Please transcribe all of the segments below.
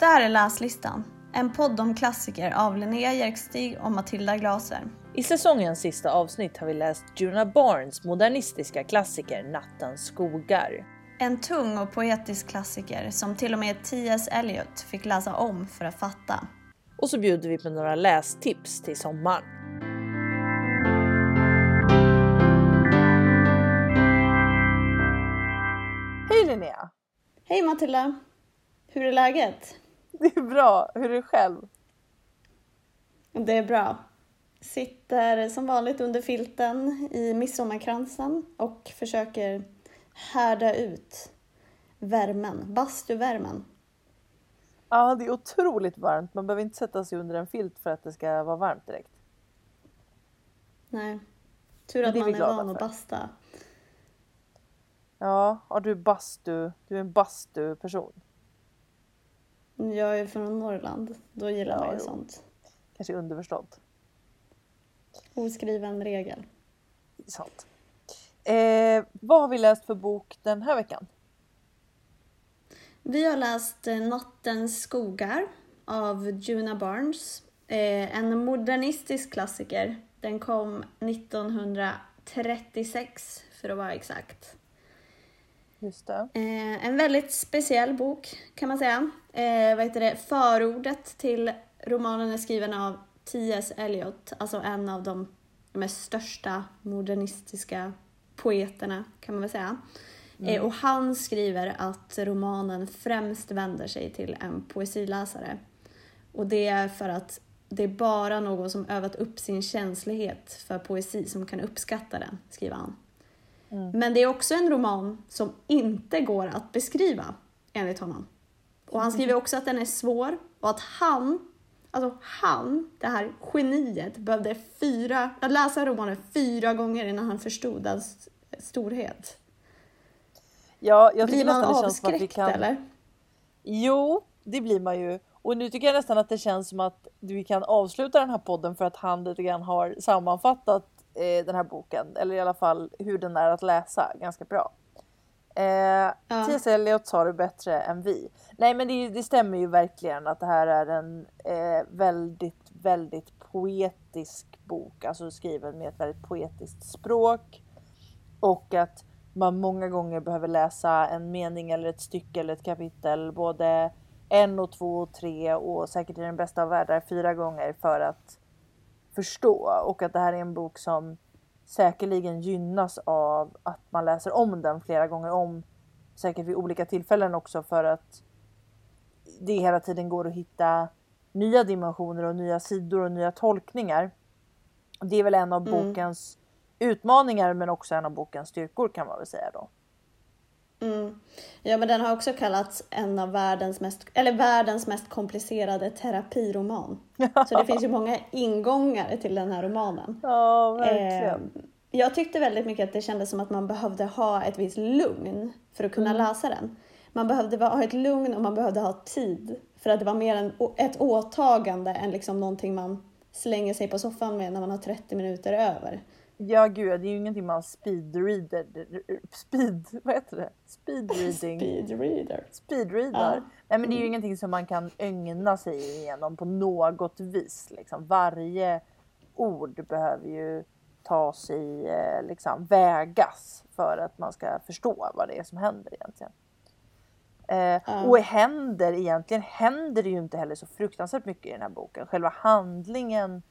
Det här är Läslistan, en podd om klassiker av Linnea Jerkstig och Matilda Glaser. I säsongens sista avsnitt har vi läst Juna Barnes modernistiska klassiker Nattens skogar. En tung och poetisk klassiker som till och med T.S. Eliot fick läsa om för att fatta. Och så bjuder vi på några lästips till sommaren. Hej Linnea! Hej Matilda! Hur är läget? Det är bra, hur är det själv? Det är bra. Sitter som vanligt under filten i midsommarkransen och försöker härda ut värmen, bastuvärmen. Ja, det är otroligt varmt. Man behöver inte sätta sig under en filt för att det ska vara varmt direkt. Nej. Tur att är man är van att basta. Ja, har du bastu? Du är en bastuperson. Jag är från Norrland, då gillar Ja, man ju jo. sånt. Kanske underförstått. Oskriven regel. Sant. Eh, vad har vi läst för bok den här veckan? Vi har läst eh, Nattens skogar av Juna Barnes. Eh, en modernistisk klassiker. Den kom 1936 för att vara exakt. Just det. Eh, en väldigt speciell bok kan man säga. Eh, vad heter det? Förordet till romanen är skriven av T.S. Eliot, alltså en av de mest största modernistiska poeterna kan man väl säga. Eh, och han skriver att romanen främst vänder sig till en poesiläsare. Och det är för att det är bara någon som övat upp sin känslighet för poesi som kan uppskatta den, skriver han. Men det är också en roman som inte går att beskriva, enligt honom. Och han skriver också att den är svår och att han, alltså han, det här geniet, behövde fyra, att läsa romanen fyra gånger innan han förstod dess storhet. Ja, jag Blir man avskräckt kan... eller? Jo, det blir man ju. Och nu tycker jag nästan att det känns som att vi kan avsluta den här podden för att han lite grann har sammanfattat eh, den här boken, eller i alla fall hur den är att läsa ganska bra. Eh, Ja. T.S. Eliot sa det bättre än vi. Nej men det, det stämmer ju verkligen att det här är en eh, väldigt, väldigt poetisk bok, alltså skriven med ett väldigt poetiskt språk. Och att man många gånger behöver läsa en mening eller ett stycke eller ett kapitel både en och två och tre och säkert i den bästa av världar fyra gånger för att förstå. Och att det här är en bok som säkerligen gynnas av att man läser om den flera gånger om. Säkert vid olika tillfällen också för att det hela tiden går att hitta nya dimensioner och nya sidor och nya tolkningar. Det är väl en av Mm. bokens utmaningar men också en av bokens styrkor kan man väl säga då. Mm. Ja, men den har också kallats en av världens mest, eller världens mest komplicerade terapiroman. Så det finns ju många ingångar till den här romanen. Ja, verkligen. Eh, jag tyckte väldigt mycket att det kändes som att man behövde ha ett visst lugn för att kunna läsa den. Man behövde ha ett lugn och man behövde ha tid. För att det var mer en, ett åtagande än liksom någonting man slänger sig på soffan med när man har 30 minuter över. Ja gud, det är ju ingenting man speedreader, speed, vad heter det? Speedreading. Speed reader. speedreadar. Ja. Nej men det är ju ingenting som man kan ögna sig igenom på något vis. Liksom. Varje ord behöver ju ta sig, eh, liksom vägas för att man ska förstå vad det är som händer egentligen. Eh, Ja. Och händer, egentligen händer det ju inte heller så fruktansvärt mycket i den här boken. Själva handlingen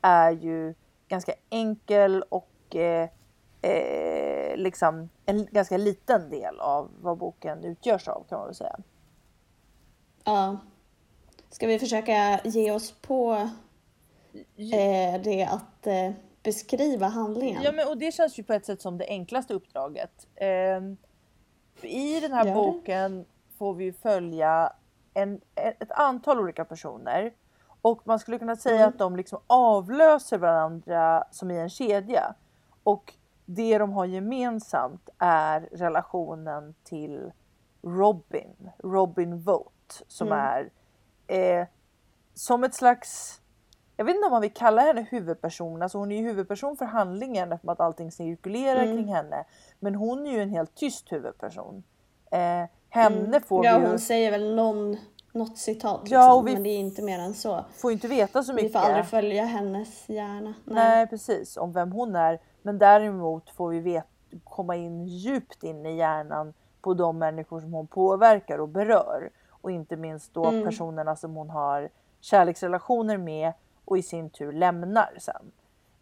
är ju ganska enkel och eh, eh, liksom en ganska liten del av vad boken utgörs av kan man väl säga. Ja. Ska vi försöka ge oss på eh, det att eh, beskriva handlingen? Ja, men, och det känns ju på ett sätt som det enklaste uppdraget. Ehm, I den här Gör det? boken får vi följa en, ett antal olika personer och man skulle kunna säga Mm. att de liksom avlöser varandra som i en kedja. Och det de har gemensamt är relationen till Robin, Robin Vote, som Mm. är eh, som ett slags jag vet inte om man vill kalla henne huvudperson, alltså hon är ju huvudperson för handlingen eftersom att allting cirkulerar Mm. kring henne. Men hon är ju en helt tyst huvudperson. Eh, henne Mm. får ja, vi ju... hon säger väl någon något citat. Liksom. Ja, och vi Men det är inte mer än så. Får inte veta så Vi mycket. får aldrig följa hennes hjärna. Nej precis, om vem hon är. Men däremot får vi vet, komma in djupt in i hjärnan på de människor som hon påverkar och berör. Och inte minst då Mm. personerna som hon har kärleksrelationer med och i sin tur lämnar sen.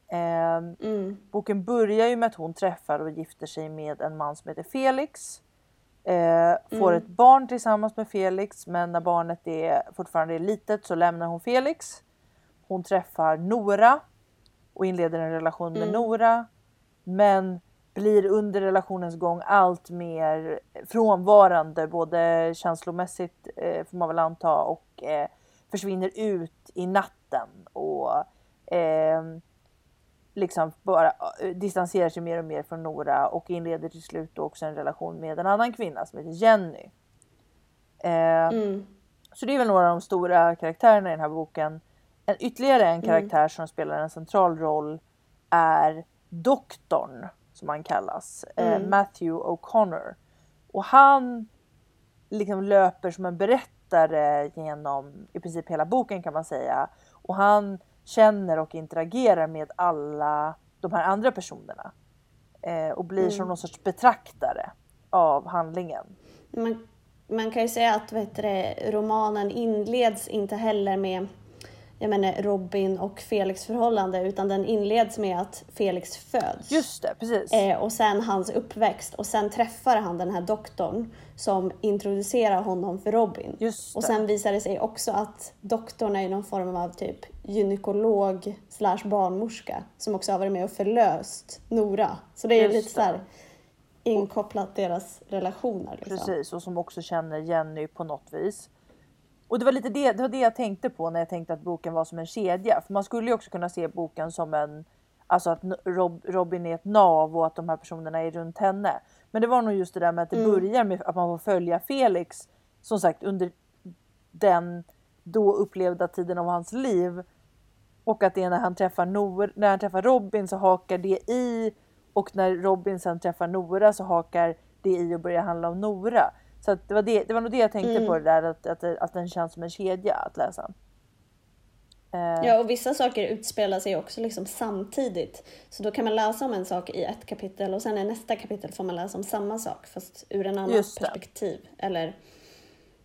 Ehm, Mm. boken börjar ju med att hon träffar och gifter sig med en man som heter Felix. Eh, får Mm. ett barn tillsammans med Felix men när barnet är fortfarande är litet så lämnar hon Felix. Hon träffar Nora och inleder en relation med Mm. Nora. Men blir under relationens gång allt mer frånvarande både känslomässigt eh, får man väl anta och eh, försvinner ut i natten och ehm, liksom bara eh, distanserar sig mer och mer från Nora och inleder till slut också en relation med en annan kvinna som heter Jenny. Eh, Mm. Så det är väl några av de stora karaktärerna i den här boken. En, ytterligare Mm. en karaktär som spelar en central roll är doktorn som han kallas, eh, Mm. Matthew O'Connor. Och han liksom löper som en berättare genom i princip hela boken kan man säga. Och han känner och interagerar med alla de här andra personerna. Eh, och blir som Mm. någon sorts betraktare av handlingen. Man, man kan ju säga att vet du, romanen inleds inte heller med jag menar, Robin och Felix förhållande utan den inleds med att Felix föds. Just det, precis. Eh, och sen hans uppväxt och sen träffar han den här doktorn som introducerar honom för Robin. Och sen visar det sig också att doktorn är någon form av typ gynekolog slash barnmorska som också har varit med och förlöst Nora. Så det är Just lite så här inkopplat deras relationer. Liksom. Precis, och som också känner Jenny på något vis. Och det var lite det, det, var det jag tänkte på när jag tänkte att boken var som en kedja. För man skulle ju också kunna se boken som en, alltså att Rob, Robin är ett nav och att de här personerna är runt henne. Men det var nog just det där med att det Mm. börjar med att man får följa Felix, som sagt under den då upplevda tiden av hans liv. Och att det är när han träffar, Nor, när han träffar Robin så hakar det i och när Robin sen träffar Nora så hakar det i och börjar handla om Nora. Så det, var det, det var nog det jag tänkte Mm. på det där att, att, att den känns som en kedja att läsa. Eh, Ja, och vissa saker utspelar sig också liksom samtidigt. Så då kan man läsa om en sak i ett kapitel och sen i nästa kapitel får man läsa om samma sak fast ur en annan perspektiv. Eller,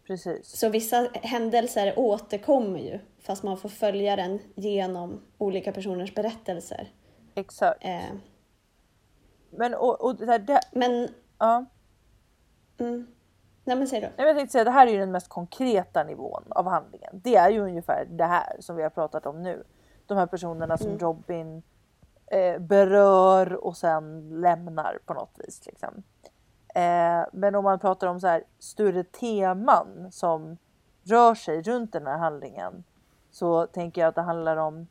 Precis. så vissa händelser återkommer ju fast man får följa den genom olika personers berättelser. Exakt. Eh, Men och, och det här, det, men, ja. mm, nej men säg då. Nej, men Jag tänkte säga det här är ju den mest konkreta nivån av handlingen. Det är ju ungefär det här som vi har pratat om nu. De här personerna som Mm. Robin eh, berör och sen lämnar på något vis. Liksom. Eh, men om man pratar om så här större teman som rör sig runt den här handlingen så tänker jag att det handlar om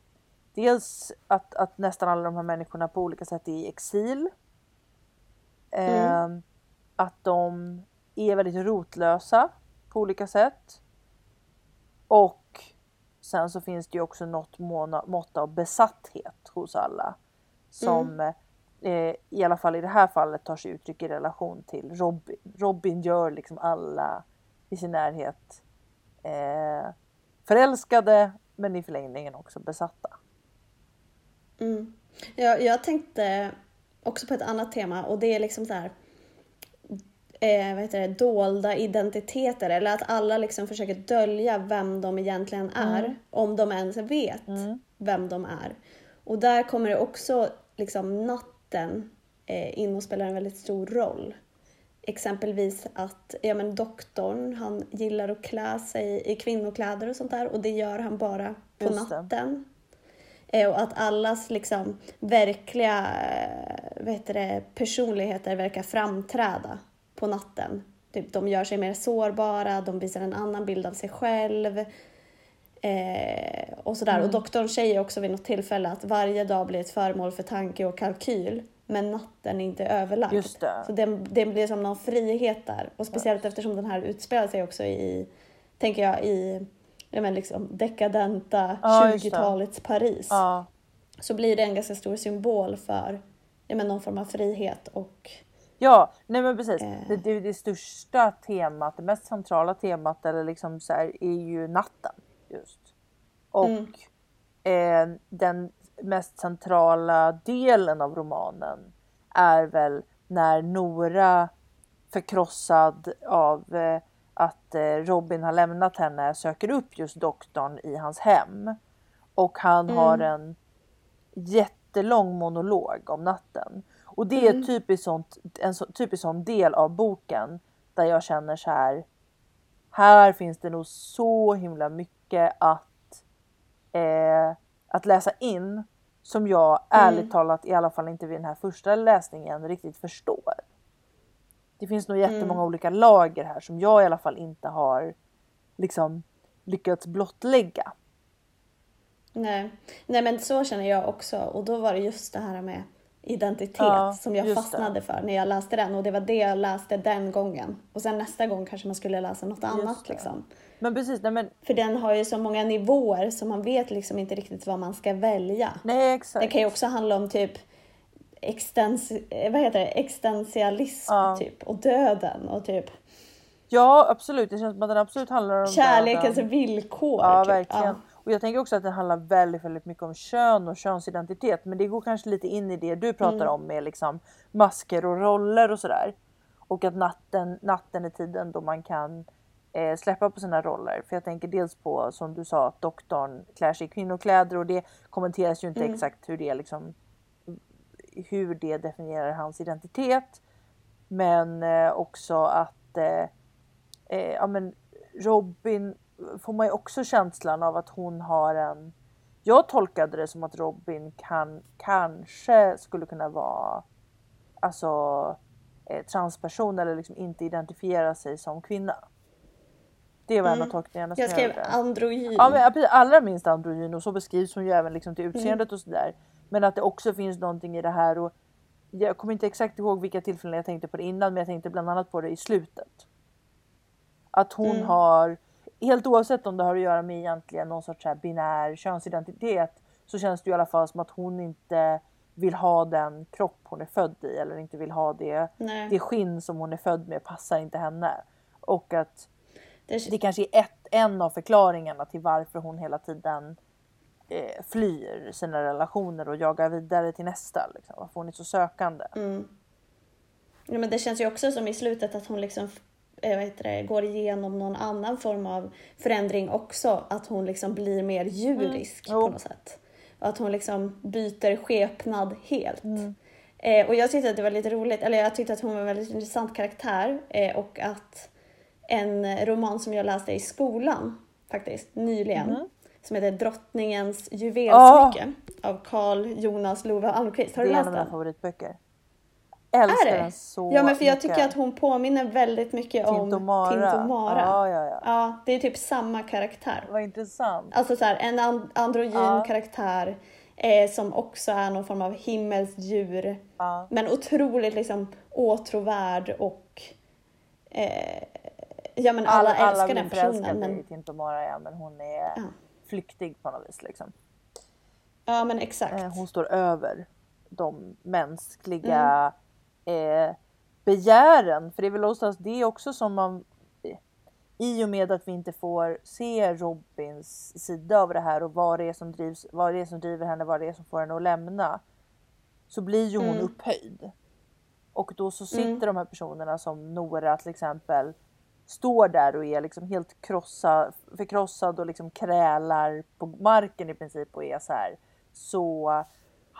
dels att, att nästan alla de här människorna på olika sätt är i exil. Eh, Att de är väldigt rotlösa på olika sätt. Och sen så finns det ju också något mått av besatthet hos alla. Som eh, i alla fall i det här fallet tar sig uttryck i relation till Robin. Robin gör liksom alla i sin närhet eh, förälskade men i förlängningen också besatta. Mm. Jag, jag tänkte också på ett annat tema och det är liksom så här eh, vad heter det, dolda identiteter eller att alla liksom försöker dölja vem de egentligen är om de ens vet vem de är. Och där kommer det också liksom natten eh, in och spelar en väldigt stor roll. Exempelvis att ja, men doktorn han gillar att klä sig i kvinnokläder och sånt där och det gör han bara på Just natten. Eh, Och att allas liksom verkliga eh, vad heter det, personligheter verkar framträda på natten. Typ, de gör sig mer sårbara, de visar en annan bild av sig själv. Eh, och sådär. Mm. Och doktorn säger också vid något tillfälle att varje dag blir ett föremål för tanke och kalkyl. Men natten är inte överlagd. Just det. Så det, det blir som någon frihet där. Och speciellt eftersom den här utspelar sig också i, tänker jag, i ja, men liksom dekadenta Ja, just det. 20-talets Paris. Ja, Så blir det en ganska stor symbol för ja, men någon form av frihet och Ja, nej men precis. Eh. Det, det, det största temat, det mest centrala temat eller liksom så här, är ju natten just. Och Mm. eh, den mest centrala delen av romanen är väl när Nora förkrossad av eh, att eh, Robin har lämnat henne söker upp just doktorn i hans hem. Och han har en jättelång monolog om natten. Och det är typiskt sånt, en så, typisk sån del av boken där jag känner så här. Här finns det nog så himla mycket att, eh, att läsa in som jag ärligt talat i alla fall inte vid den här första läsningen riktigt förstår. Det finns nog jättemånga olika lager här som jag i alla fall inte har liksom lyckats blottlägga. Nej. Nej men så känner jag också och då var det just det här med identitet Ja, som jag just det. fastnade för när jag läste den och det var det jag läste den gången. Och sen nästa gång kanske man skulle läsa något annat liksom. Men precis, nej men För den har ju så många nivåer så man vet liksom inte riktigt vad man ska välja. nej exakt. Det kan ju också handla om typ extens, eh, vad heter det? existentialism Ja. typ och döden och typ Ja absolut, det känns som att den absolut handlar om kärlekens döden. villkor. Ja typ. verkligen. Ja. Och jag tänker också att den handlar väldigt, väldigt mycket om kön och könsidentitet. Men det går kanske lite in i det du pratar Mm. om med liksom masker och roller och sådär. Och att natten, natten är tiden då man kan eh, släppa på sina roller. För jag tänker dels på som du sa att doktorn klär sig i kvinnokläder och det kommenteras ju inte Mm. exakt hur det liksom hur det definierar hans identitet. Men eh, också att eh, eh, ja, men Robin får man ju också känslan av att hon har en... Jag tolkade det som att Robin kan, kanske skulle kunna vara alltså, eh, transperson eller liksom inte identifiera sig som kvinna. Det var en av tolkningarna som Mm. Jag skrev androgyn. Ja, men allra minst androgyn och så beskrivs hon ju även liksom till utseendet och sådär. Men att det också finns någonting i det här och jag kommer inte exakt ihåg vilka tillfällen jag tänkte på det innan men jag tänkte bland annat på det i slutet. Att hon har, helt oavsett om det har att göra med egentligen någon sorts här binär könsidentitet så känns det i alla fall som att hon inte vill ha den kropp hon är född i eller inte vill ha det, Nej. det skinn som hon är född med passar inte henne. Och att Det, det kanske är ett, en av förklaringarna till varför hon hela tiden eh, flyr sina relationer och jagar vidare till nästa. Liksom. Varför hon är så sökande. Mm. ja, men det känns ju också som i slutet att hon liksom vad heter det, går igenom någon annan form av förändring också. Att hon liksom blir mer djurisk Jo. på något sätt. Och att hon liksom byter skepnad helt. Mm. Eh, och jag tyckte att det var lite roligt, eller jag tyckte att hon var en väldigt intressant karaktär eh, och att en roman som jag läste i skolan faktiskt nyligen som heter Drottningens juvelsmycke av Carl Jonas Love Almqvist. Har Det du är en läst av mina den? favoritböcker. Älskar Är det? den så Ja men för jag mycket. tycker att hon påminner väldigt mycket om Tintomara. Tintomara. Ja, ja, ja. Ja, det är typ samma karaktär. Vad intressant. Alltså så här, en and- androgyn Ja. karaktär eh, som också är någon form av himmelskt djur. Ja. Men otroligt liksom åtråvärd och eh, ja men alla, älskar blir den personen. förälskade Men, i Tintomara ja, men hon är Ja. flyktig på något vis. Liksom. ja men exakt. Eh, Hon står över de mänskliga eh, begären. För det är väl någonstans det också som man i och med att vi inte får se Robins sida av det här och vad det är som, drivs, vad det är som driver henne, vad det är som får henne att lämna. Så blir ju hon upphöjd. Och då så sitter de här personerna som Nora till exempel står där och är liksom helt krossad, förkrossad och liksom krälar på marken i princip och är så här så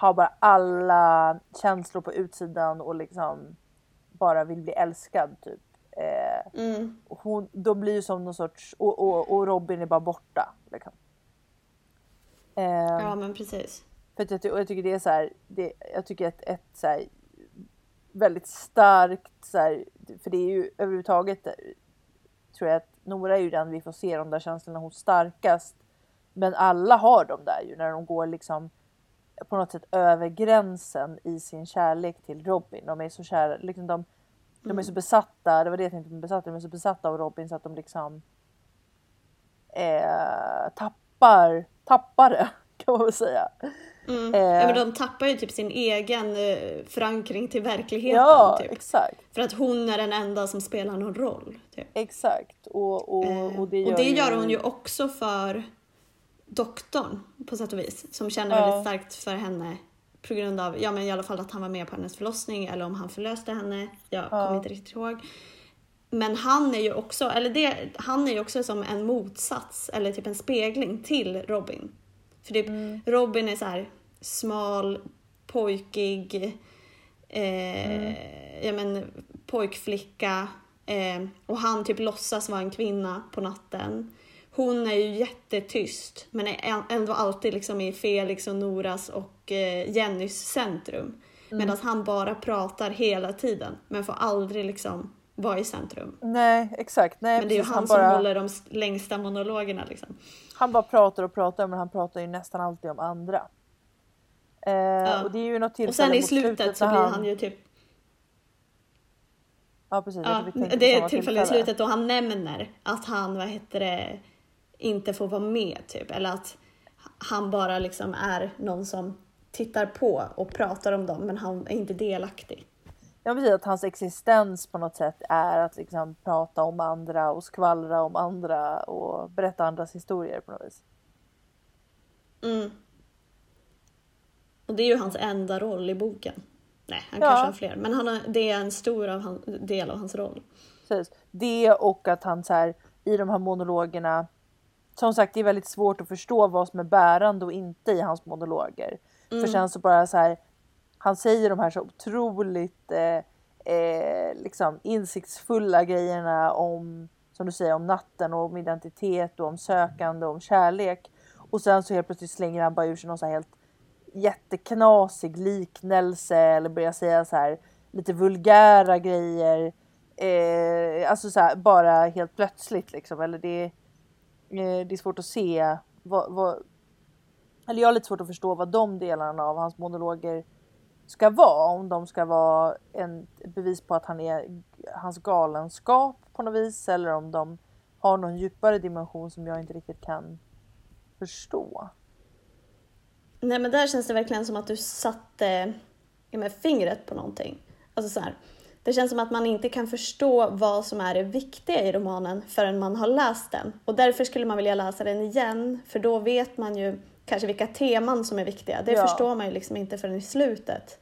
har bara alla känslor på utsidan och liksom bara vill bli älskad typ. Eh, Mm. hon, de blir ju som någon sorts, och, och, och Robin är bara borta. Liksom. Eh, Ja men precis. för jag, jag tycker det är så här, det, jag tycker ett, ett så här, väldigt starkt, så här, för det är ju överhuvudtaget, tror jag att Nora är ju den vi får se de där känslorna hos starkast. Men alla har de där ju när de går liksom på något sätt över gränsen i sin kärlek till Robin. De är så kära, liksom de, de är så besatta, det var det jag tänkte på besatta, de är så besatta av Robin så att de liksom eh, tappar, tappar det kan man väl säga. Mm. Eh. Ja, men de tappar ju typ sin egen eh, förankring till verkligheten. Ja, typ. exakt. För att hon är den enda som spelar någon roll. Typ. Exakt. Och, och, Eh, och det gör, och det gör hon ju också för doktorn på sätt och vis. Som känner Ja. väldigt starkt för henne på grund av, ja men i alla fall att han var med på hennes förlossning eller om han förlöste henne. Jag Ja. kommer inte riktigt ihåg. Men han är ju också, eller det, han är ju också som en motsats eller typ en spegling till Robin. För typ Mm. Robin är så här smal, pojkig, eh, Mm. ja men pojkflicka eh, och han typ låtsas vara en kvinna på natten. Hon är ju jättetyst men är ändå alltid liksom i Felix och Noras och eh, Jennys centrum. Mm. Medan han bara pratar hela tiden men får aldrig liksom vara i centrum. Nej, exakt. Nej, Men det är ju han, han, som bara, håller de längsta monologerna liksom. han bara pratar och pratar men han pratar ju nästan alltid om andra. Eh, Och det är ju något tillfälle Och sen i mot slutet så blir han ju typ Ja precis, Ja, det är samma ett tillfälle i slutet då han nämner att han, vad heter det, inte får vara med typ. Eller att han bara liksom är någon som tittar på och pratar om dem men han är inte delaktig. Ja precis, att hans existens på något sätt är att liksom prata om andra och skvallra om andra och berätta andras historier på något vis. Mm. Och det är ju hans enda roll i boken. Nej, han Ja. kanske har fler, men han har, det är en stor av han, del av hans roll. Precis. Det och att han så här, i de här monologerna, som sagt det är väldigt svårt att förstå vad som är bärande och inte i hans monologer. För sen så bara så här, han säger de här så otroligt eh, eh, liksom insiktsfulla grejerna om, som du säger, om natten och om identitet och om sökande och om kärlek. Och sen så helt plötsligt slänger han bara ur sig någon så här helt jätteknasig liknelse eller börjar säga så här lite vulgära grejer. Eh, alltså så här, bara helt plötsligt liksom. Eller det, Eh, det är svårt att se vad, vad, eller jag har lite svårt att förstå vad de delarna av hans monologer ska vara. Om de ska vara en ett bevis på att han är hans galenskap på något vis eller om de har någon djupare dimension som jag inte riktigt kan förstå. Nej men där känns det verkligen som att du satte med fingret på någonting. Alltså så här, det känns som att man inte kan förstå vad som är det viktiga i romanen förrän man har läst den. Och därför skulle man vilja läsa den igen, för då vet man ju kanske vilka teman som är viktiga. Det Ja. förstår man ju liksom inte förrän i slutet.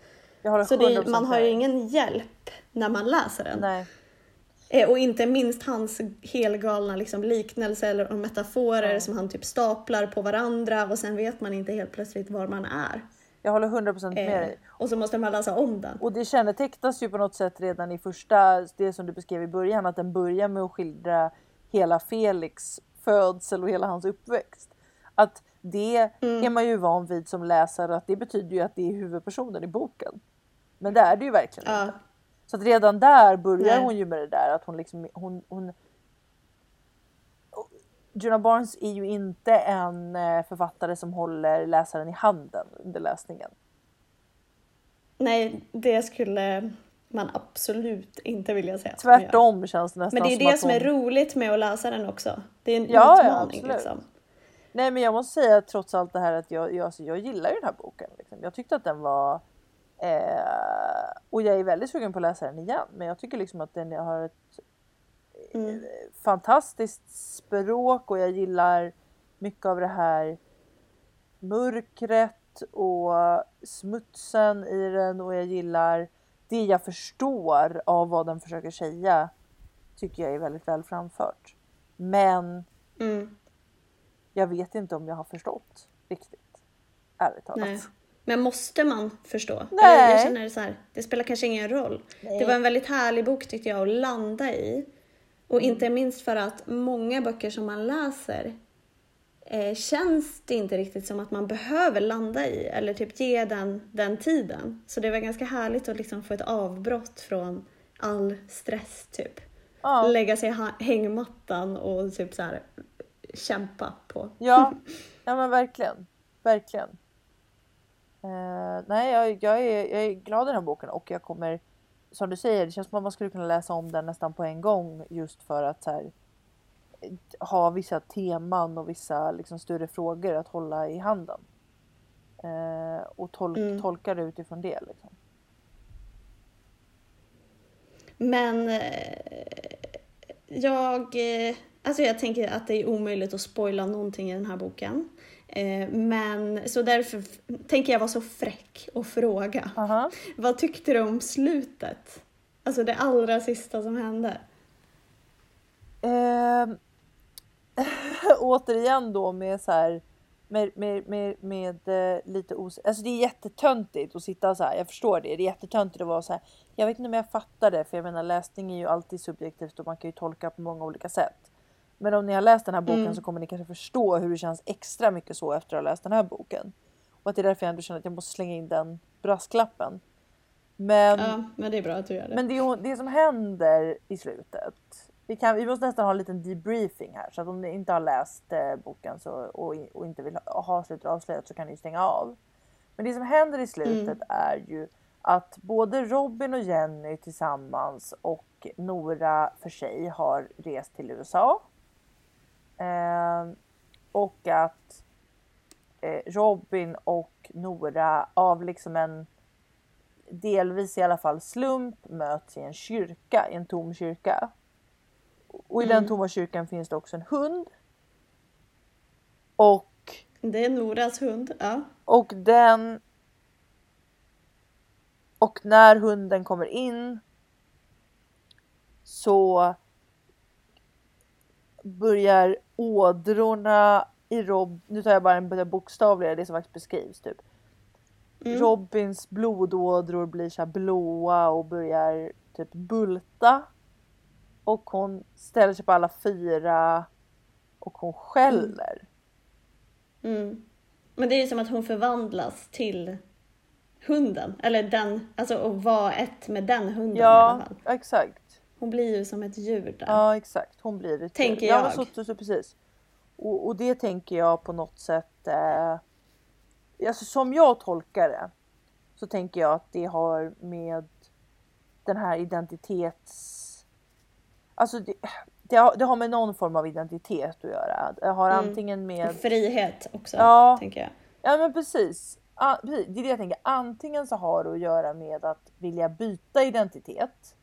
Så det, 100% man har ju ingen hjälp när man läser den. Nej. Eh, Och inte minst hans helgalna liksom liknelser och metaforer som han typ staplar på varandra och sen vet man inte helt plötsligt var man är. Jag håller 100% med Eh, dig. och så måste man läsa om den. Och det kännetecknas ju på något sätt redan i första, det som du beskrev i början, att den börjar med att skildra hela Felix födsel och hela hans uppväxt. Att det är man ju van vid som läsare, att det betyder ju att det är huvudpersonen i boken. Men det är det ju verkligen Ja. inte. Så att redan där börjar Nej. hon ju med det där att hon liksom, hon, hon Jonah Barnes är ju inte en eh, författare som håller läsaren i handen under läsningen. Nej, det skulle man absolut inte vilja säga. Tvärtom känns det nästan Men det är som det som hon... är roligt med att läsa den också. Det är en Ja, ja, utmaning absolut. liksom. Nej men jag måste säga trots allt det här att jag, jag, alltså, jag gillar ju den här boken. Liksom. Jag tyckte att den var eh, och jag är väldigt sugen på att läsa den igen. Men jag tycker liksom att den har ett Mm. fantastiskt språk och jag gillar mycket av det här mörkret och smutsen i den och jag gillar det jag förstår av vad den försöker säga tycker jag är väldigt väl framfört. Men Mm. jag vet inte om jag har förstått riktigt. Ärligt talat. Nej. Men måste man förstå? Nej. Jag känner så här, det spelar kanske ingen roll. Nej. Det var en väldigt härlig bok tyckte jag att landa i. Och inte minst för att många böcker som man läser eh, känns det inte riktigt som att man behöver landa i eller typ ge den, den tiden. Så det var ganska härligt att liksom få ett avbrott från all stress typ. Ja. Lägga sig i hängmattan och typ så här kämpa på. Ja, ja men verkligen. Verkligen. Eh, nej, jag, jag, är, jag är glad i den här boken och jag kommer, som du säger, det känns som att man skulle kunna läsa om den nästan på en gång just för att här, ha vissa teman och vissa liksom, större frågor att hålla i handen. Eh, och tol Mm. tolkar det utifrån det. Liksom. Men eh, jag, eh, alltså jag tänker att det är omöjligt att spoila någonting i den här boken. Eh, men så därför tänker jag vara så fräck och fråga. Aha. Vad tyckte du om slutet? Alltså det allra sista som hände. Ehm, återigen då med så här med, med, med, med eh, lite os... Alltså det är jättetöntigt att sitta så här. Jag förstår det. Det är jättetöntigt att vara så här. Jag vet inte om jag fattar det, för jag menar läsning är ju alltid subjektivt och man kan ju tolka på många olika sätt. Men om ni har läst den här boken Mm. så kommer ni kanske förstå hur det känns extra mycket så efter att ha läst den här boken. Och att det är därför jag ändå känner att jag måste slänga in den brasklappen. Men Ja, men det är bra att du gör det. men det, det som händer i slutet. Vi, kan, vi måste nästan ha en liten debriefing här. Så att om ni inte har läst eh, boken så, och, och inte vill ha, ha slutet avslöjat så kan ni stänga av. Men det som händer i slutet är ju att både Robin och Jenny tillsammans och Nora för sig har rest till USA. Eh, och att eh, Robin och Nora av liksom en delvis i alla fall slump möts i en kyrka, i en tom kyrka. Och i den Mm. tomma kyrkan finns det också en hund. Och, Det är Noras hund, ja. och den... Och när hunden kommer in så börjar ådrorna i Rob... Nu tar jag bara en bokstavligare, det som faktiskt beskrivs typ. Mm. Robins blodådror blir så blåa och börjar typ bulta. Och hon ställer sig på alla fyra och hon skäller. Mm. Men det är ju som att hon förvandlas till hunden. Eller den, alltså att vara ett med den hunden i alla Ja, fall. exakt. Hon blir ju som ett djur där. Ja, exakt. Hon blir det. Tänker Ja, jag. så, så, så, precis. Och, och det tänker jag på något sätt. Eh, alltså som jag tolkar det så tänker jag att det har med den här identitets... Alltså det, det, har, det har med någon form av identitet att göra. Det har Mm. antingen med... Frihet också, Ja. tänker jag. Ja men precis. Ah, precis. Det är det jag tänker. Antingen så har det att göra med att vilja byta identitet.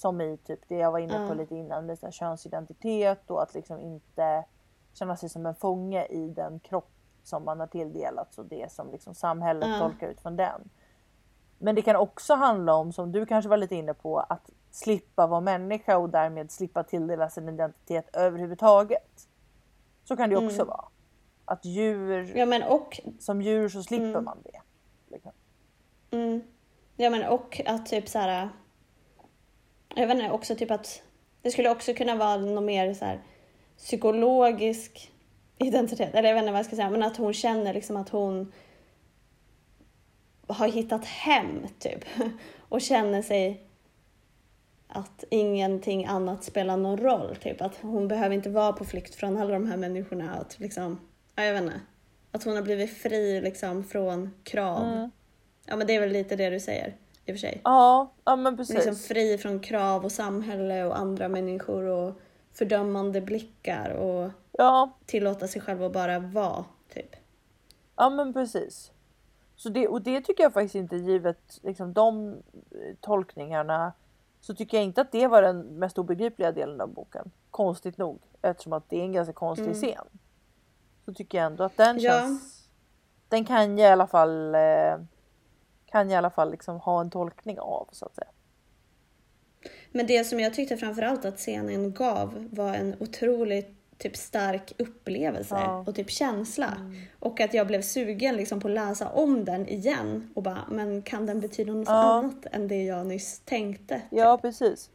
Som i typ det jag var inne på lite innan med så könsidentitet och att liksom inte känna sig som en fånge i den kropp som man har tilldelats och det som liksom samhället Ja. tolkar utifrån den. Men det kan också handla om, som du kanske var lite inne på, att slippa vara människa och därmed slippa tilldelas en identitet överhuvudtaget. Så kan det också Mm. vara. Att djur Ja men och, som djur så slipper Mm. man det. Liksom. mm, ja, men och att typ så här. Jag vet inte, också typ att det skulle också kunna vara något mer så här psykologisk identitet. Eller jag vet inte vad jag ska säga, men att hon känner liksom att hon har hittat hem typ. Och känner sig att ingenting annat spelar någon roll. Typ att hon behöver inte vara på flykt från alla de här människorna. Att liksom, ja, jag vet inte. Att hon har blivit fri liksom från krav. Mm. Ja men det är väl lite det du säger i och för sig. Ja, ja men precis. Liksom fri från krav och samhälle och andra människor och fördömande blickar och Ja, tillåta sig själv att bara vara, typ. ja men precis. Så det, och det tycker jag faktiskt inte givet liksom, de eh, tolkningarna så tycker jag inte att det var den mest obegripliga delen av boken. Konstigt nog eftersom att det är en ganska konstig Mm. scen. Så tycker jag ändå att den Ja. känns. Den kan i alla fall eh, kan i alla fall liksom ha en tolkning av så att säga. Men det som jag tyckte framförallt att scenen gav var en otroligt typ stark upplevelse Ja. Mm. och typ känsla. Och att jag blev sugen liksom på att läsa om den igen och bara, men kan den betyda något Ja. annat än det jag nyss tänkte? Ja, precis.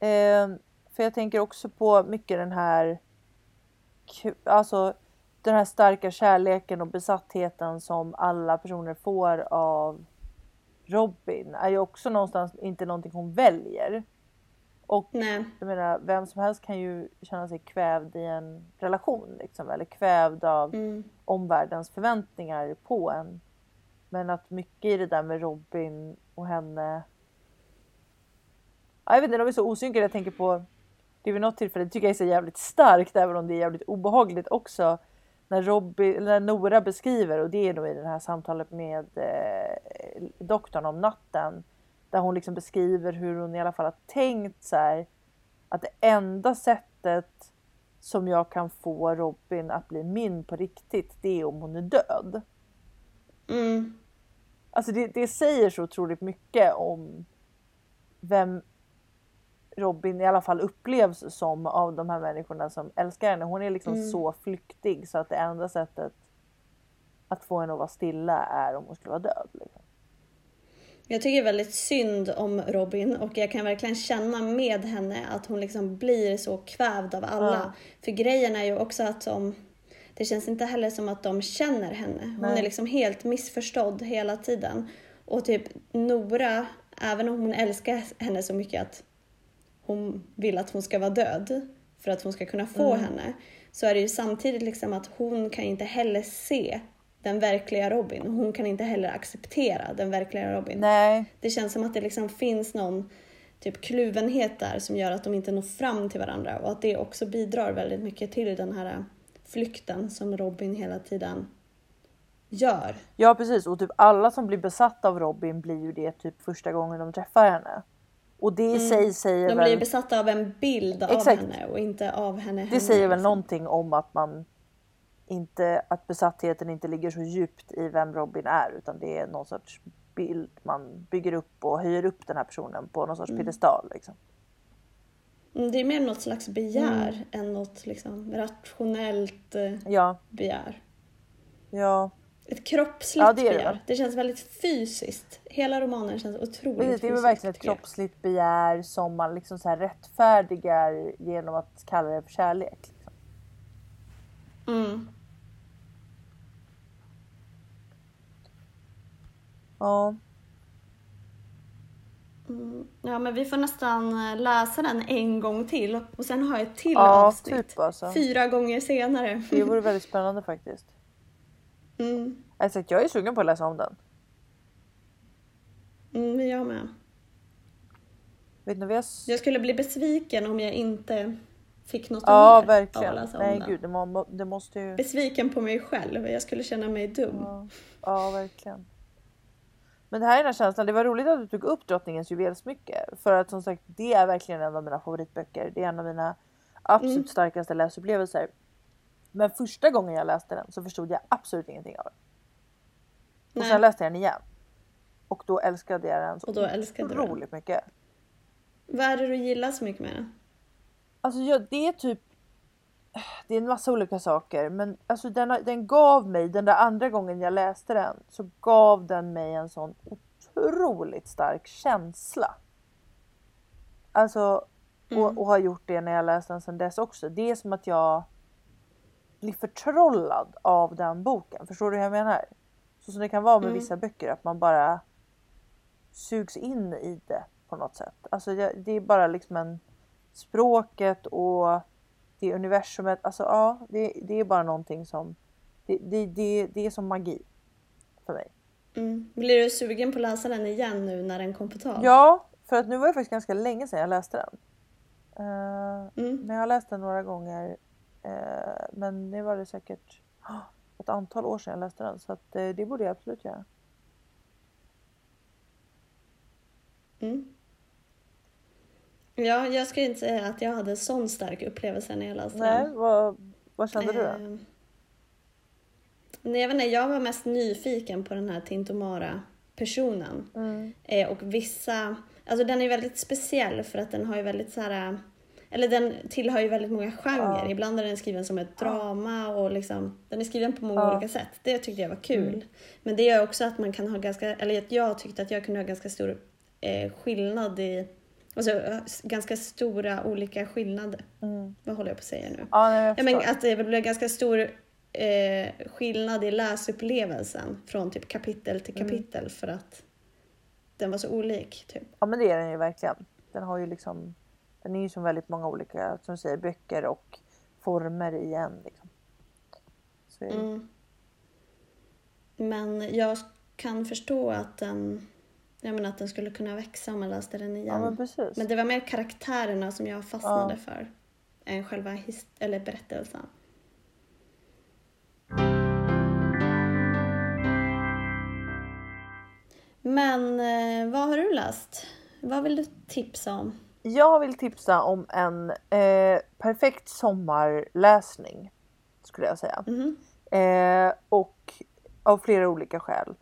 Eh, för jag tänker också på mycket den här alltså den här starka kärleken och besattheten som alla personer får av Robin är ju också någonstans inte någonting hon väljer. Och Nej. jag menar, vem som helst kan ju känna sig kvävd i en relation liksom, eller kvävd av Mm. omvärldens förväntningar på en. Men att mycket i det där med Robin och henne. Ja, jag vet inte, de är så osynkade. Jag tänker på det vid något tillfälle tycker jag är så jävligt starkt även om det är jävligt obehagligt också. När, Robin, när Nora beskriver, och det är nog i det här samtalet med eh, doktorn om natten, där hon liksom beskriver hur hon i alla fall har tänkt så här, att det enda sättet som jag kan få Robin att bli min på riktigt, det är om hon är död. Mm. Alltså det, det säger så otroligt mycket om vem Robin i alla fall upplevs som av de här människorna som älskar henne. Hon är liksom Mm. så flyktig så att det enda sättet att få henne att vara stilla är om hon skulle vara död. Liksom. Jag tycker väldigt synd om Robin och jag kan verkligen känna med henne att hon liksom blir så kvävd av alla. Ja. För grejen är ju också att de, det känns inte heller som att de känner henne. Hon Nej. är liksom helt missförstådd hela tiden. Och typ Nora, även om hon älskar henne så mycket att hon vill att hon ska vara död för att hon ska kunna få Mm. henne, så är det ju samtidigt liksom att hon kan inte heller se den verkliga Robin. Hon kan inte heller acceptera den verkliga Robin. Nej, Det känns som att det liksom finns någon typ kluvenhet där som gör att de inte når fram till varandra och att det också bidrar väldigt mycket till den här flykten som Robin hela tiden gör. ja precis och typ alla som blir besatta av Robin blir ju det typ första gången de träffar henne. Och det i sig säger Mm. De väl... blir besatta av en bild Exakt. av henne och inte av henne. Det henne, säger väl liksom. någonting om att man inte, att besattheten inte ligger så djupt i vem Robin är utan det är någon sorts bild man bygger upp och höjer upp den här personen på någon sorts piedestal. Liksom. Mm, Det är mer något slags begär än något liksom rationellt eh, Ja, begär. ja. Ett kroppsligt Ja, det är det, begär. Det känns väldigt fysiskt. Hela romanen känns otroligt Precis, det är fysiskt, verkligen ett kroppsligt begär som man liksom så här rättfärdigar genom att kalla det för kärlek. Liksom. Mm. Ja, Mm. Ja, men vi får nästan eh, läsa den en gång till och sen ha ett till ja avsnitt. typ alltså. Fyra gånger senare. Det vore väldigt spännande faktiskt. Mm. Alltså, jag är sugen på att läsa om den. Mm, jag med. Vet ni jag... s- Jag skulle bli besviken om jag inte fick något Ja, mer av att verkligen. läsa om Nej, den. gud, det, må, det måste ju... Besviken på mig själv. Jag skulle känna mig dum. Ja, ja, verkligen. Men det här är den här känslan. Det var roligt att du tog upp Drottningens juvelsmycke. För att som sagt, det är verkligen en av mina favoritböcker. Det är en av mina absolut Mm. starkaste läsupplevelser. Men första gången jag läste den så förstod jag absolut ingenting av den. Och Nej. sen läste jag den igen. Och då älskade jag den så Och då älskade du den. otroligt mycket. Vad är det du gillar så mycket med den? Alltså jag, det är typ det är en massa olika saker men alltså den, den gav mig, den där andra gången jag läste den så gav den mig en sån otroligt stark känsla. Alltså Mm. och, och har gjort det när jag läst den sedan dess också. Det är som att jag blir förtrollad av den boken. Förstår du hur jag menar? Så som det kan vara med Mm. vissa böcker att man bara sugs in i det på något sätt. Alltså det, det är bara liksom en språket och det universumet. Alltså ja, det, det är bara någonting som det, det, det, det är som magi för mig. Mm. Blir du sugen på att läsa den igen nu när den kom på tal? Ja, för att nu var det faktiskt ganska länge sedan jag läste den. Eh, Mm. men jag har läst den några gånger. Eh, men nu var det säkert ah, ett antal år sedan jag läste den så att, eh, det borde jag absolut göra. Mm. Ja, jag skulle inte säga att jag hade en sån stark upplevelse när jag läste Nej, den. vad, vad kände du då? Eh, Nej, jag, vet inte, jag var mest nyfiken på den här Tintomara-personen. Mm. Eh, och vissa, alltså den är väldigt speciell för att den har ju väldigt så här, eller den tillhör ju väldigt många genrer. Ja. Ibland är den skriven som ett drama och liksom, den är skriven på många Ja. olika sätt. Det tyckte jag var kul. Mm. Men det gör också att man kan ha ganska, eller jag tyckte att jag kunde ha ganska stor eh, skillnad i, alltså eh, ganska stora olika skillnader. Mm. Vad håller jag på att säga nu? Ja, nej, jag Ja, men att det blev ganska stor eh, skillnad i läsupplevelsen från typ kapitel till Mm. kapitel för att den var så olik. Typ. Ja men det är den ju verkligen. Den har ju liksom den är ju som väldigt många olika, som säger, böcker och former i en. Liksom. Så mm. Men jag kan förstå att den, jag menar att den skulle kunna växa om man läste den igen. Ja, men, precis. men det var mer karaktärerna som jag fastnade ja. för än själva eller berättelsen. Men eh, vad har du läst? Vad vill du tipsa om? Jag vill tipsa om en eh, perfekt sommarläsning skulle jag säga. Mhm. Eh, och av flera olika skäl.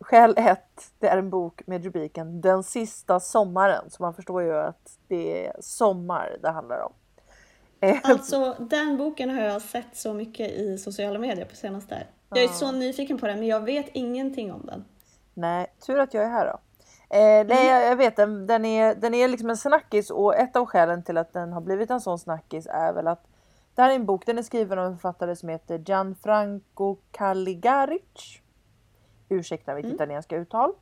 Skäl ett, det är en bok med rubriken Den sista sommaren. Så man förstår ju att det är sommar det handlar om. Eh, Alltså den boken har jag sett så mycket i sociala medier på senaste. Jag är så nyfiken på den men jag vet ingenting om den. Nej, tur att jag är här då. Eh, nej, jag, jag vet, den, den, är, den är liksom en snackis och ett av skälen till att den har blivit en sån snackis är väl att det här är en bok, den är skriven av en författare som heter Gianfranco Caligaric. Ursäkta mitt italienska uttal.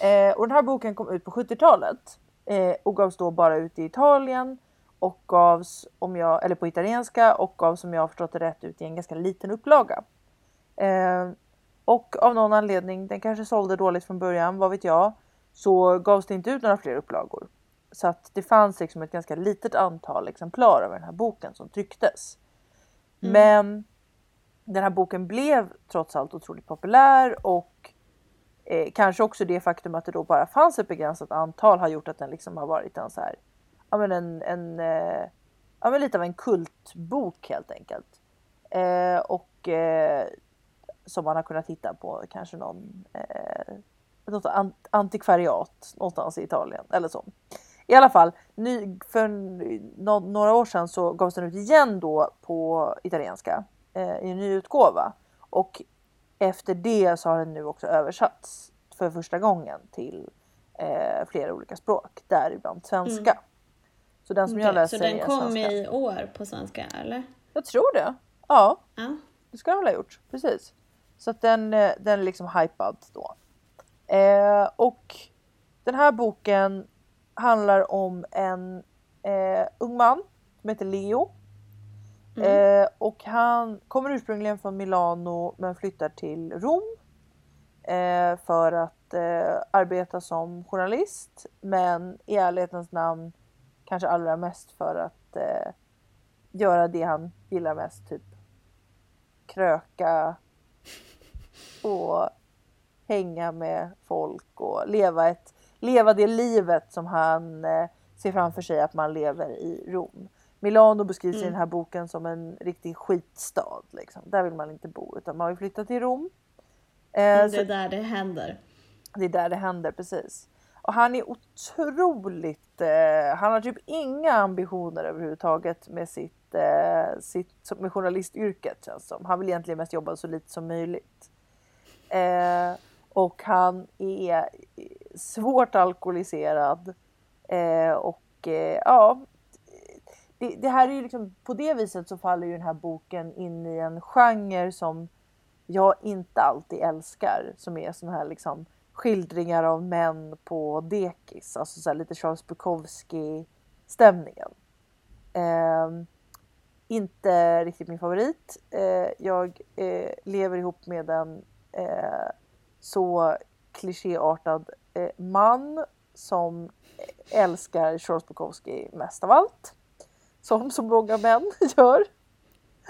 Eh, och den här boken kom ut på 70-talet eh, och gavs då bara ut i Italien och gavs, om jag, eller på italienska och gavs som jag har förstått det rätt ut i en ganska liten upplaga. Eh, och av någon anledning, den kanske sålde dåligt från början, vad vet jag, så gavs det inte ut några fler upplagor. Så att det fanns liksom ett ganska litet antal exemplar av den här boken som trycktes. Men den här boken blev trots allt otroligt populär och eh, kanske också det faktum att det då bara fanns ett begränsat antal har gjort att den liksom har varit en så här, ja men en, en eh, ja men lite av en kultbok helt enkelt. Eh, och eh, som man har kunnat hitta på kanske någon eh, något an- antikvariat någonstans i Italien eller så. I alla fall, ny, för nå- några år sedan så gavs den ut igen då på italienska eh, i en ny utgåva. Och efter det så har den nu också översatts för första gången till eh, flera olika språk, däribland svenska. Så den som jag läser så den kom svenska. i år på svenska eller? Jag tror det. Ja, Ja. det ska den väl ha gjort. Precis. Så att den, eh, den är liksom hypad då. Eh, och den här boken handlar om en eh, ung man som heter Leo. Eh, och han kommer ursprungligen från Milano men flyttar till Rom. Eh, för att eh, arbeta som journalist. Men i ärlighetens namn kanske allra mest för att eh, göra det han gillar mest. Typ kröka och hänga med folk och leva, ett, leva det livet som han eh, ser framför sig att man lever i Rom. Milano beskrivs i den här boken som en riktig skitstad. Liksom. Där vill man inte bo utan man vill flytta till Rom. Eh, Det så är där det händer. det är där det händer precis. Och han är otroligt, eh, han har typ inga ambitioner överhuvudtaget med sitt, eh, sitt med journalistyrket känns som. Han vill egentligen mest jobba så lite som möjligt. Eh, och han är svårt alkoholiserad. Eh, och eh, ja, det, det här är ju liksom, på det viset så faller ju den här boken in i en genre som jag inte alltid älskar. Som är såna här liksom skildringar av män på dekis. Alltså så här lite Charles Bukowski stämningen. Eh, inte riktigt min favorit. Eh, jag eh, lever ihop med en eh, så klichéartad eh, man som älskar Charles Bukowski mest av allt. Som så många män gör.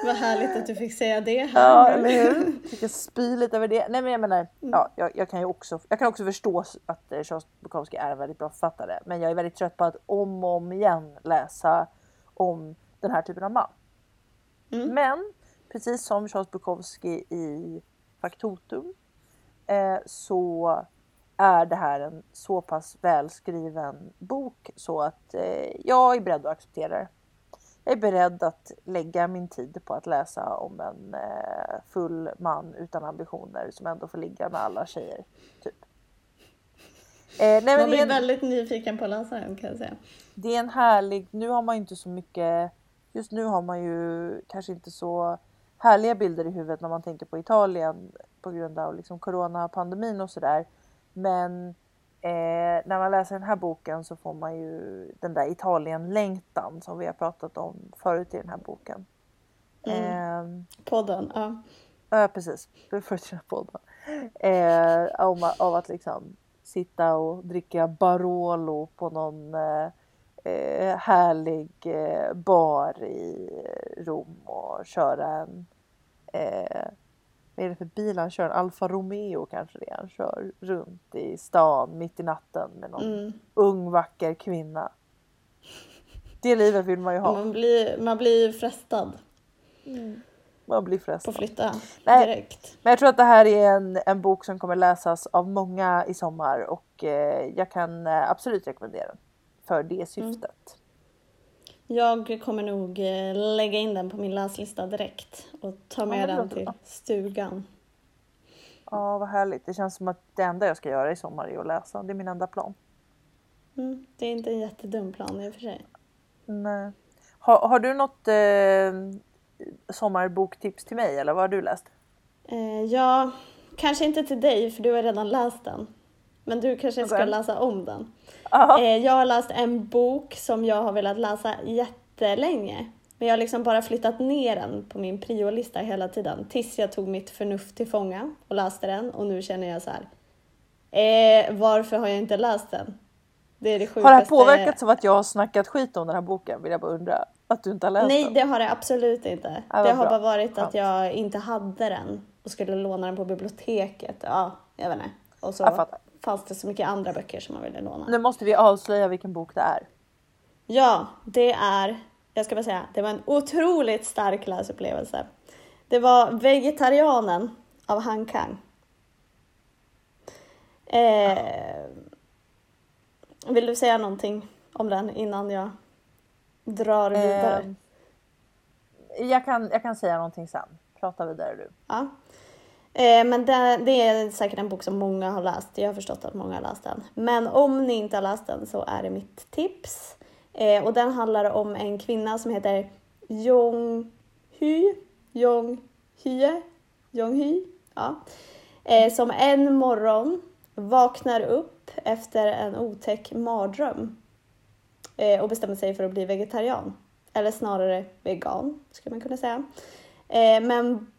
Vad härligt att du fick säga det här Ja, eller hur? Fick jag spy lite över det. Nej men jag menar, ja, jag, jag kan ju också, jag kan också förstå att eh, Charles Bukowski är en väldigt bra författare. Men jag är väldigt trött på att om och om igen läsa om den här typen av man. Mm. Men precis som Charles Bukowski i Faktotum eh, så är det här en så pass välskriven bok så att eh, jag är beredd att acceptera det. Jag är beredd att lägga min tid på att läsa om en eh, full man utan ambitioner som ändå får ligga med alla tjejer. Typ. Eh, nej, Man blir en, väldigt nyfiken på att läsa den kan jag säga. det är en härlig, nu har man ju inte så mycket, just nu har man ju kanske inte så härliga bilder i huvudet när man tänker på Italien på grund av liksom coronapandemin och sådär. Men eh, när man läser den här boken så får man ju den där Italien-längtan som vi har pratat om förut i den här boken. Ehm, Podden, ja. Ja precis, först den här podden. Eh, om, av att liksom sitta och dricka Barolo på någon eh, eh, härlig eh, bar i Rom och köra en, eh, vad är det för bil han kör? En Alfa Romeo kanske det är. Han kör runt i stan mitt i natten med någon Mm. ung vacker kvinna. Det livet vill man ju ha. Man blir, man blir frestad Man blir på frestad. att flytta Nej. direkt. Men jag tror att det här är en, en bok som kommer läsas av många i sommar och eh, jag kan eh, absolut rekommendera den. För det syftet. Jag kommer nog eh, lägga in den på min läslista direkt och ta med det den till stugan. Ja, vad härligt. Det känns som att det enda jag ska göra i sommar är att läsa. Det är min enda plan. Mm, det är inte en jättedum plan i och för sig. Nej. Har, har du något eh, sommarboktips till mig eller vad har du läst? Eh, ja, kanske inte till dig för du har redan läst den. Men du kanske ska läsa om den. Eh, jag har läst en bok som jag har velat läsa jättelänge. Men jag har liksom bara flyttat ner den på min priolista hela tiden. Tills jag tog mitt förnuft till fånga och läste den. Och nu känner jag så här. Eh, varför har jag inte läst den? Det är det sjukaste. Har det här påverkats av att jag har snackat skit om den här boken? Vill jag bara undra. Att du inte har läst Nej, den? det har det absolut inte. Ja, det har bra. bara varit att jag inte hade den och skulle låna den på biblioteket. Ja, jag vet inte. Och så Jag fattar. Fanns det så mycket andra böcker som man ville låna. Nu måste vi avslöja vilken bok det är. Ja, det är, jag ska bara säga, det var en otroligt stark läsupplevelse. Det var Vegetarianen av Han Kang. Eh, vill du säga någonting om den innan jag drar vidare? Ehm, jag, kan, jag kan säga någonting sen. Prata vidare du. Ja. Eh, men det, det är säkert en bok som många har läst. Jag har förstått att många har läst den. Men om ni inte har läst den så är det mitt tips. Eh, och den handlar om en kvinna som heter Jong Hy. Jong Hye. Jong Hy. Ja. Eh, som en morgon vaknar upp efter en otäck mardröm. Eh, och bestämmer sig för att bli vegetarian. Eller snarare vegan, skulle man kunna säga. Eh, men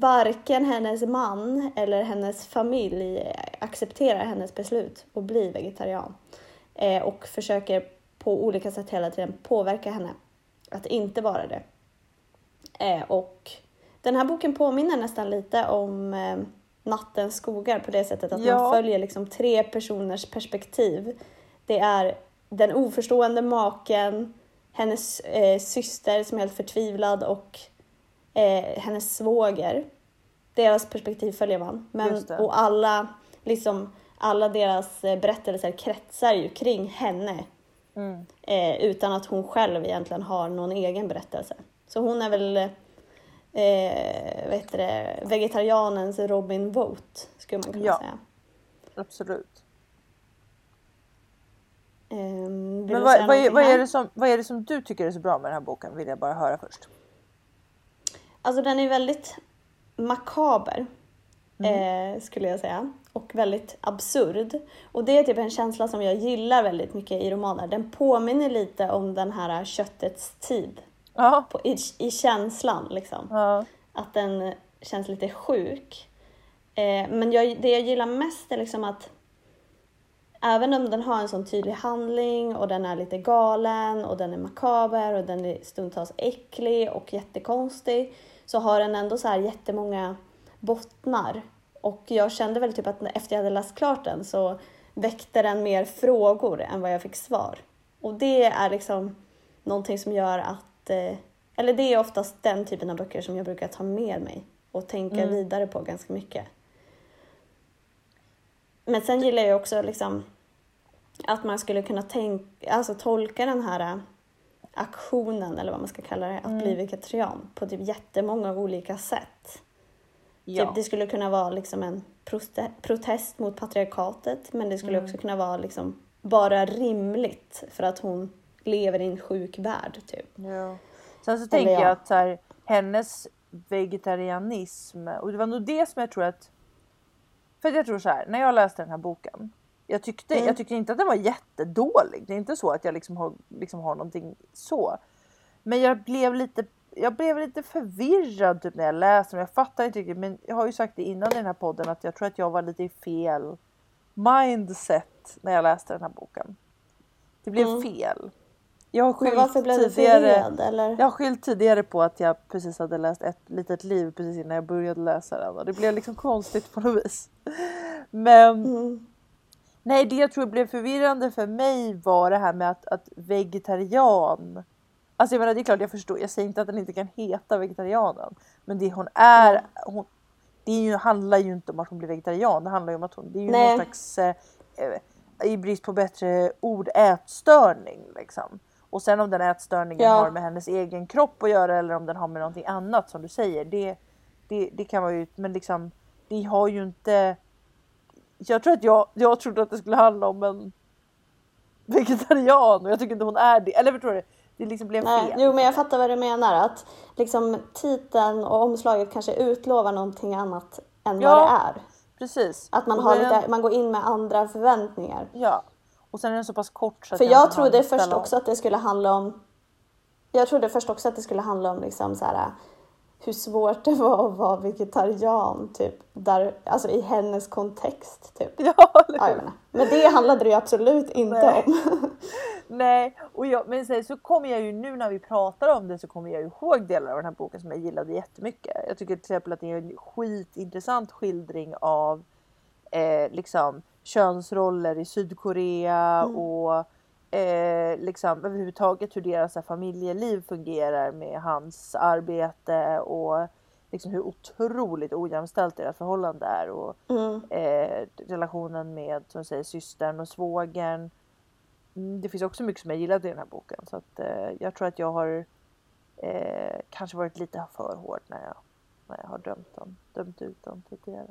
varken hennes man eller hennes familj accepterar hennes beslut att bli vegetarian. Eh, och försöker på olika sätt hela tiden påverka henne att inte vara det. Eh, och den här boken påminner nästan lite om eh, Nattens skogar på det sättet att Ja. man följer liksom tre personers perspektiv. Det är den oförstående maken, hennes eh, syster som är helt förtvivlad och eh, hennes svåger. Deras perspektiv följer man. Men, och alla, liksom, alla deras eh, berättelser kretsar ju kring henne. Mm. Eh, utan att hon själv egentligen har någon egen berättelse. Så hon är väl eh, vet det, vegetarianens Robin Vote, skulle man kunna Ja. säga. Absolut. Vill Men vad, vad, är, vad, är som, vad är det som du tycker är så bra med den här boken? Vill jag bara höra först. Alltså den är väldigt makaber, Mm. eh, skulle jag säga. Och väldigt absurd. Och det är typ en känsla som jag gillar väldigt mycket i romaner. Den påminner lite om den här köttets tid. Ja. På, i, I känslan liksom. ja. Att den känns lite sjuk. Eh, men jag, det jag gillar mest är liksom att även om den har en sån tydlig handling och den är lite galen och den är makaber och den är stundtals äcklig och jättekonstig så har den ändå så här jättemånga bottnar. Och jag kände väl typ att efter jag hade läst klart den så väckte den mer frågor än vad jag fick svar. Och det är liksom någonting som gör att, eh, eller det är oftast den typen av böcker som jag brukar ta med mig och tänka Mm. vidare på ganska mycket. Men sen gillar jag också liksom att man skulle kunna tänka, alltså tolka den här aktionen, eller vad man ska kalla det, att Mm. bli vegetarian på typ jättemånga olika sätt. ja. Typ, det skulle kunna vara liksom en protest mot patriarkatet, men det skulle Mm. också kunna vara liksom bara rimligt för att hon lever i en sjuk värld, typ. Ja. Sen så tänker ja. jag att så här, hennes vegetarianism och det var nog det som jag tror att. För att jag tror så här när jag läste den här boken. Jag tyckte, Mm. jag tyckte inte att den var jättedålig. Det är inte så att jag liksom har, liksom har någonting så. Men jag blev lite, jag blev lite förvirrad typ när jag läste den. Jag fattar inte riktigt. Men jag har ju sagt det innan i den här podden att jag tror att jag var lite i fel mindset när jag läste den här boken. Det blev Mm. fel. Jag har skyllt tidigare. förvirrad? Jag har skyllt tidigare på att jag precis hade läst ett litet liv precis innan jag började läsa den och det blev liksom konstigt på något vis. Men Mm. Nej, det jag tror blev förvirrande för mig var det här med att, att vegetarian. Alltså jag menar det är klart jag förstår, jag säger inte att den inte kan heta vegetarianen. Men det hon är, hon, det är ju, handlar ju inte om att hon blir vegetarian. Det handlar ju om att hon, det är ju Nej. någon slags, eh, eh, i brist på bättre ord, ätstörning liksom. Och sen om den ätstörningen Ja. har med hennes egen kropp att göra eller om den har med någonting annat som du säger. Det, det, det kan vara ju, men liksom det har ju inte. Jag tror att jag, jag trodde att det skulle handla om en vegetarian och jag tycker inte hon är det. Eller förstår du? Det liksom blev Nej, fel. jo men jag fattar vad du menar. Att liksom titeln och omslaget kanske utlovar någonting annat än Ja, vad det är. Precis. Att man, har lite, man går in med andra förväntningar. Ja. Och sen är den så pass kort så att För jag jag trodde först också att det skulle handla om Jag trodde först också att det skulle handla om liksom så här, hur svårt det var att vara vegetarian typ. Där, alltså i hennes kontext typ. Ja, Ja. Men det handlade det ju absolut inte Nej. om. Nej, och jag, men sen så kommer jag ju nu när vi pratar om det så kommer jag ju ihåg delar av den här boken som jag gillade jättemycket. Jag tycker till exempel att det är en skitintressant skildring av eh, liksom könsroller i Sydkorea och eh, liksom överhuvudtaget hur deras här, familjeliv fungerar med hans arbete och liksom hur otroligt ojämställt deras förhållande är och Mm. eh, relationen med som säger, systern och svågern. Mm, Det finns också mycket som jag gillade i den här boken så att eh, jag tror att jag har eh, kanske varit lite för hård när jag, när jag har dömt, den, dömt ut den tidigare.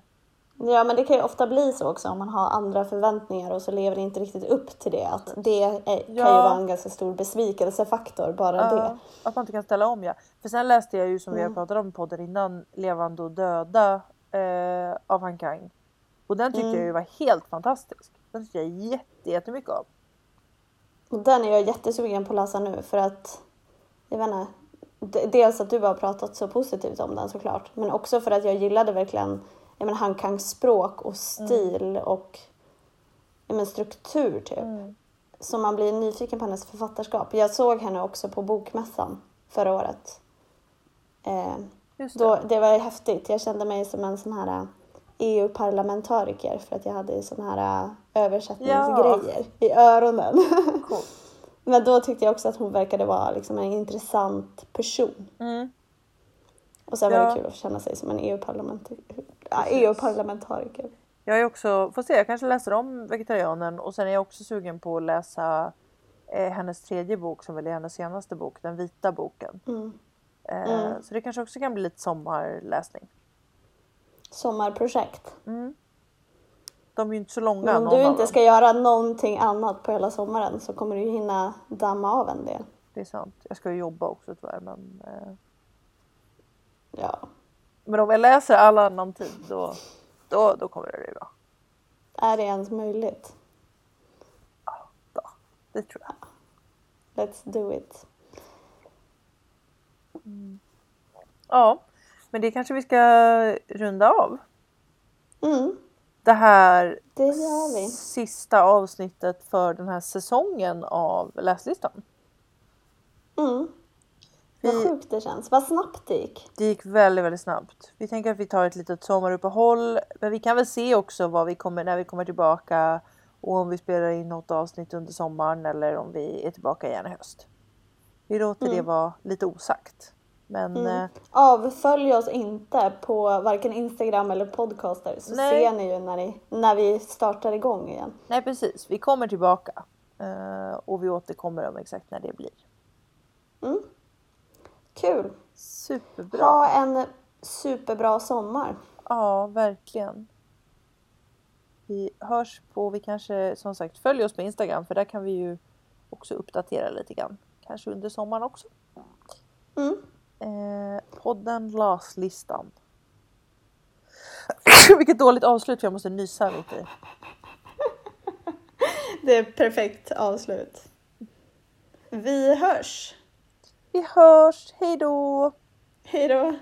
Ja men det kan ju ofta bli så också om man har andra förväntningar och så lever det inte riktigt upp till det. Att det är, kan ju Ja. vara en ganska stor besvikelsefaktor bara det. Ja, att man inte kan ställa om ja. För sen läste jag ju som vi Mm. har pratat om i podden innan Levande och döda eh, av Han Kang. Och den tyckte Mm. jag ju var helt fantastisk. Den tyckte jag jätte, jättemycket om. Och den är jag jättesugen på att läsa nu för att jag vet inte. Dels att du har pratat så positivt om den såklart. Men också för att jag gillade verkligen jag menar, Han Kangs språk och stil och jag menar, struktur typ. Mm. Så man blir nyfiken på hennes författarskap. Jag såg henne också på Bokmässan förra året. Eh, det. då, det var häftigt. Jag kände mig som en sån här eh, EU-parlamentariker för att jag hade såna här eh, översättningsgrejer i öronen. Cool. Men då tyckte jag också att hon verkade vara liksom en intressant person. Mm. Och sen var Ja. det kul att känna sig som en EU-parlamentariker. EU-parlamentariker. Jag är också, får se, jag kanske läser om Vegetarianen och sen är jag också sugen på att läsa eh, hennes tredje bok som väl är hennes senaste bok, Den vita boken. Mm. Eh, Mm. Så det kanske också kan bli lite sommarläsning. Sommarprojekt. Mm. De är ju inte så långa Men om du inte ska göra någonting annat på hela sommaren så kommer du ju hinna damma av en del. Det är sant. Jag ska ju jobba också tyvärr men, eh, Ja, men om jag läser all annan tid då, då, då kommer det bli bra. är det ens möjligt? Då. Det tror jag. Let's do it. Ja, men det kanske vi ska runda av. Mm, Det här det sista avsnittet för den här säsongen av läslistan. Mm. Vad Vi, sjukt det känns. Vad snabbt det gick. det gick väldigt, väldigt snabbt. Vi tänker att vi tar ett litet sommaruppehåll, men vi kan väl se också vad vi kommer, när vi kommer tillbaka och om vi spelar in något avsnitt under sommaren eller om vi är tillbaka igen i höst. Vi låter det Mm. vara lite osagt. Men Mm. eh, Avfölj oss inte på varken Instagram eller podcaster så Nej. ser ni ju när, ni, när vi startar igång igen. nej precis, vi kommer tillbaka. Eh, och vi återkommer om exakt när det blir. Mm. Kul! Superbra! Ha en superbra sommar. Ja, verkligen. Vi hörs på, vi kanske som sagt följer oss på Instagram för där kan vi ju också uppdatera lite grann. Kanske under sommaren också. Mm. Eh, podden LAS-listan. Vilket dåligt avslut för jag måste nysa lite. Det är perfekt avslut. Vi hörs! Vi hörs, hejdå! Hej då!